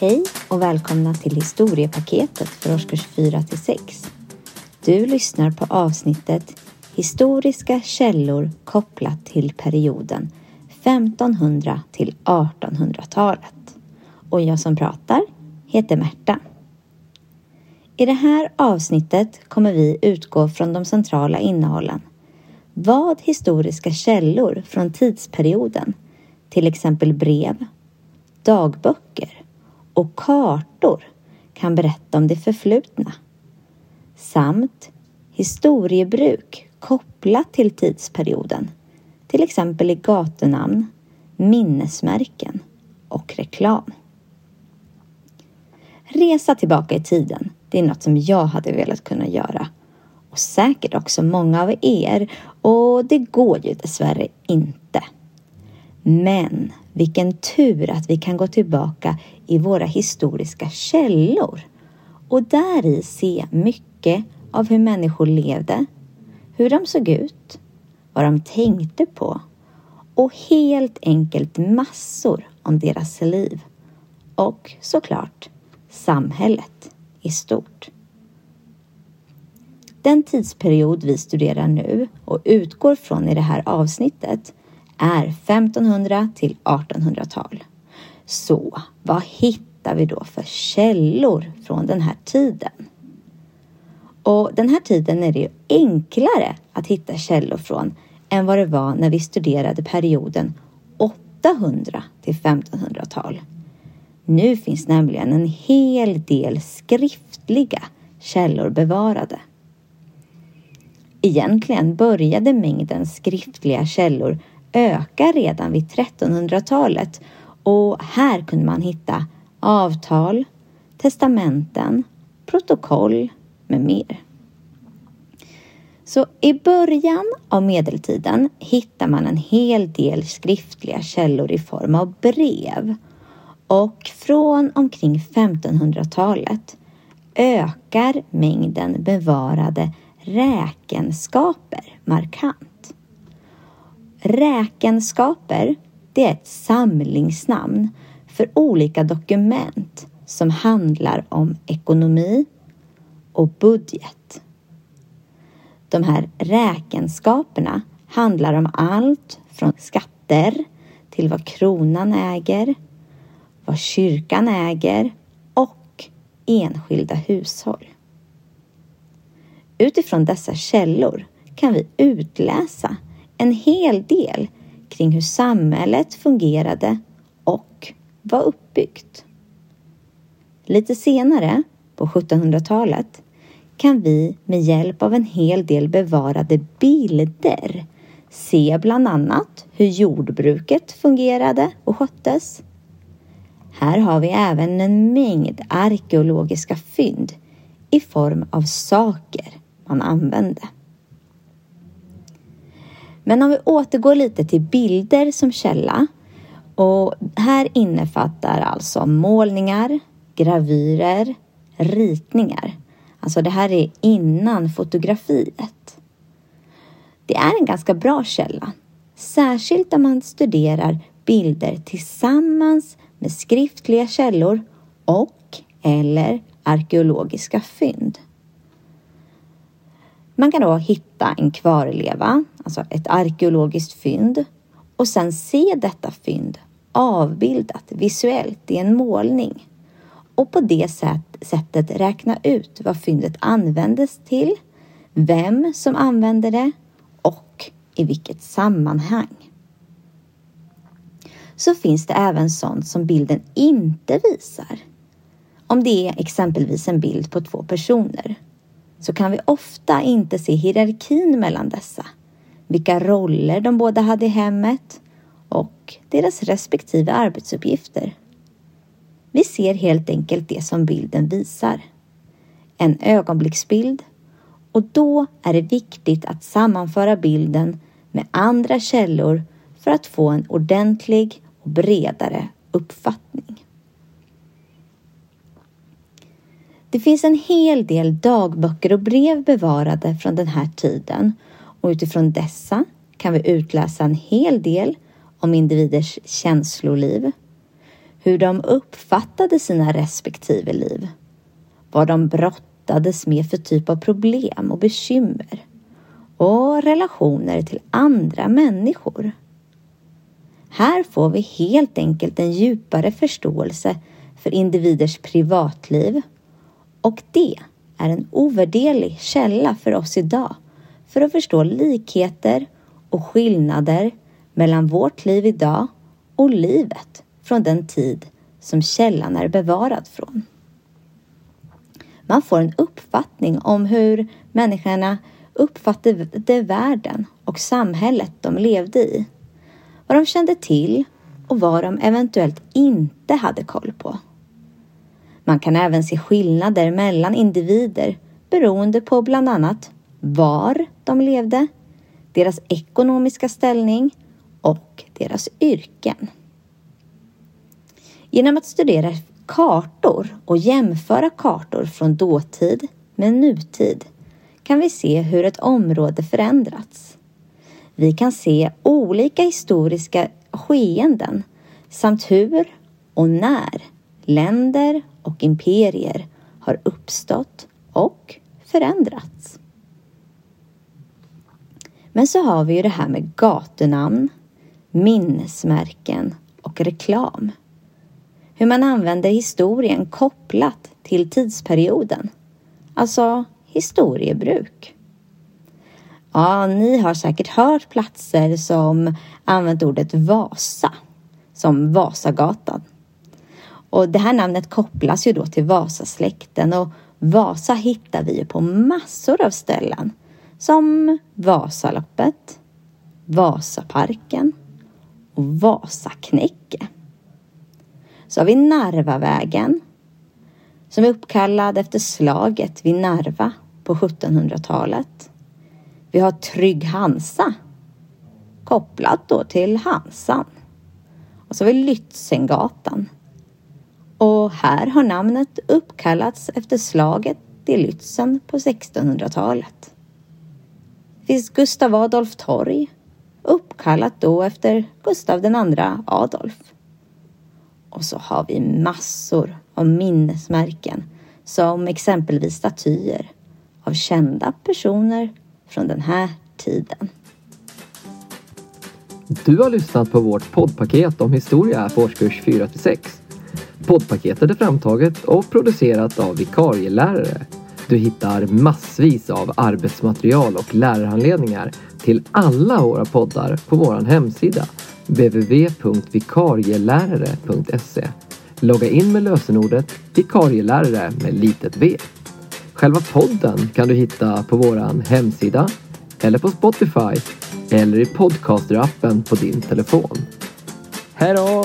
Hej och välkomna till historiepaketet för årskurs 4 till 6. Du lyssnar på avsnittet Historiska källor kopplat till perioden 1500 till 1800-talet. Och jag som pratar heter Märta. I det här avsnittet kommer vi utgå från de centrala innehållen. Vad historiska källor från tidsperioden, till exempel brev, dagböcker och kartor kan berätta om det förflutna. Samt historiebruk kopplat till tidsperioden, till exempel i gatunamn, minnesmärken och reklam. Resa tillbaka i tiden, det är något som jag hade velat kunna göra. Och säkert också många av er. Och det går ju dessvärre inte. Men vilken tur att vi kan gå tillbaka i våra historiska källor och där i se mycket av hur människor levde, hur de såg ut, vad de tänkte på och helt enkelt massor om deras liv och såklart samhället i stort. Den tidsperiod vi studerar nu och utgår från i det här avsnittet är 1500 till 1800-tal. Så vad hittar vi då för källor från den här tiden? Och den här tiden är det ju enklare att hitta källor från än vad det var när vi studerade perioden 800 till 1500-tal. Nu finns nämligen en hel del skriftliga källor bevarade. Egentligen började mängden skriftliga källor öka redan vid 1300-talet och här kunde man hitta avtal, testamenten, protokoll med mer. Så i början av medeltiden hittar man en hel del skriftliga källor i form av brev och från omkring 1500-talet ökar mängden bevarade räkenskaper markant. Räkenskaper det är ett samlingsnamn för olika dokument som handlar om ekonomi och budget. De här räkenskaperna handlar om allt från skatter till vad kronan äger, vad kyrkan äger och enskilda hushåll. Utifrån dessa källor kan vi utläsa en hel del kring hur samhället fungerade och var uppbyggt. Lite senare, på 1700-talet, kan vi med hjälp av en hel del bevarade bilder se bland annat hur jordbruket fungerade och sköttes. Här har vi även en mängd arkeologiska fynd i form av saker man använde. Men om vi återgår lite till bilder som källa och här innefattar alltså målningar, gravyrer, ritningar. Alltså det här är innan fotografiet. Det är en ganska bra källa, särskilt om man studerar bilder tillsammans med skriftliga källor och eller arkeologiska fynd. Man kan då hitta en kvarleva, alltså ett arkeologiskt fynd och sen se detta fynd avbildat visuellt i en målning och på det sättet räkna ut vad fyndet användes till, vem som använde det och i vilket sammanhang. Så finns det även sånt som bilden inte visar. Om det är exempelvis en bild på två personer så kan vi ofta inte se hierarkin mellan dessa, vilka roller de båda hade i hemmet och deras respektive arbetsuppgifter. Vi ser helt enkelt det som bilden visar. En ögonblicksbild och då är det viktigt att sammanföra bilden med andra källor för att få en ordentlig och bredare uppfattning. Det finns en hel del dagböcker och brev bevarade från den här tiden. Och utifrån dessa kan vi utläsa en hel del om individers känsloliv, hur de uppfattade sina respektive liv, vad de brottades med för typ av problem och bekymmer. Och relationer till andra människor. Här får vi helt enkelt en djupare förståelse för individers privatliv och det är en ovärderlig källa för oss idag för att förstå likheter och skillnader mellan vårt liv idag och livet från den tid som källan är bevarad från. Man får en uppfattning om hur människorna uppfattade världen och samhället de levde i. Vad de kände till och vad de eventuellt inte hade koll på. Man kan även se skillnader mellan individer beroende på bland annat var de levde, deras ekonomiska ställning och deras yrken. Genom att studera kartor och jämföra kartor från dåtid med nutid kan vi se hur ett område förändrats. Vi kan se olika historiska skeenden samt hur och när länder och imperier har uppstått och förändrats. Men så har vi ju det här med gatunamn, minnesmärken och reklam. Hur man använder historien kopplat till tidsperioden. Alltså historiebruk. Ja, ni har säkert hört platser som använt ordet Vasa, som Vasagatan. Och det här namnet kopplas ju då till Vasasläkten och Vasa hittar vi ju på massor av ställen som Vasaloppet, Vasaparken och Vasaknäcke. Så har vi Narvavägen som är uppkallad efter slaget vid Narva på 1700-talet. Vi har Trygg Hansa kopplat då till Hansan. Och så har vi Lützengatan. Och här har namnet uppkallats efter slaget i Lützen på 1600-talet. Det finns Gustav Adolf torg uppkallat då efter Gustav II Adolf. Och så har vi massor av minnesmärken som exempelvis statyer av kända personer från den här tiden. Du har lyssnat på vårt poddpaket om historia på årskurs 4 till 6. Poddpaketet är framtaget och producerat av vikarielärare. Du hittar massvis av arbetsmaterial och lärarhandledningar till alla våra poddar på vår hemsida www.vikarielärare.se Logga in med lösenordet vikarielärare med litet v. Själva podden kan du hitta på vår hemsida eller på Spotify eller i podcasterappen på din telefon. Hej då!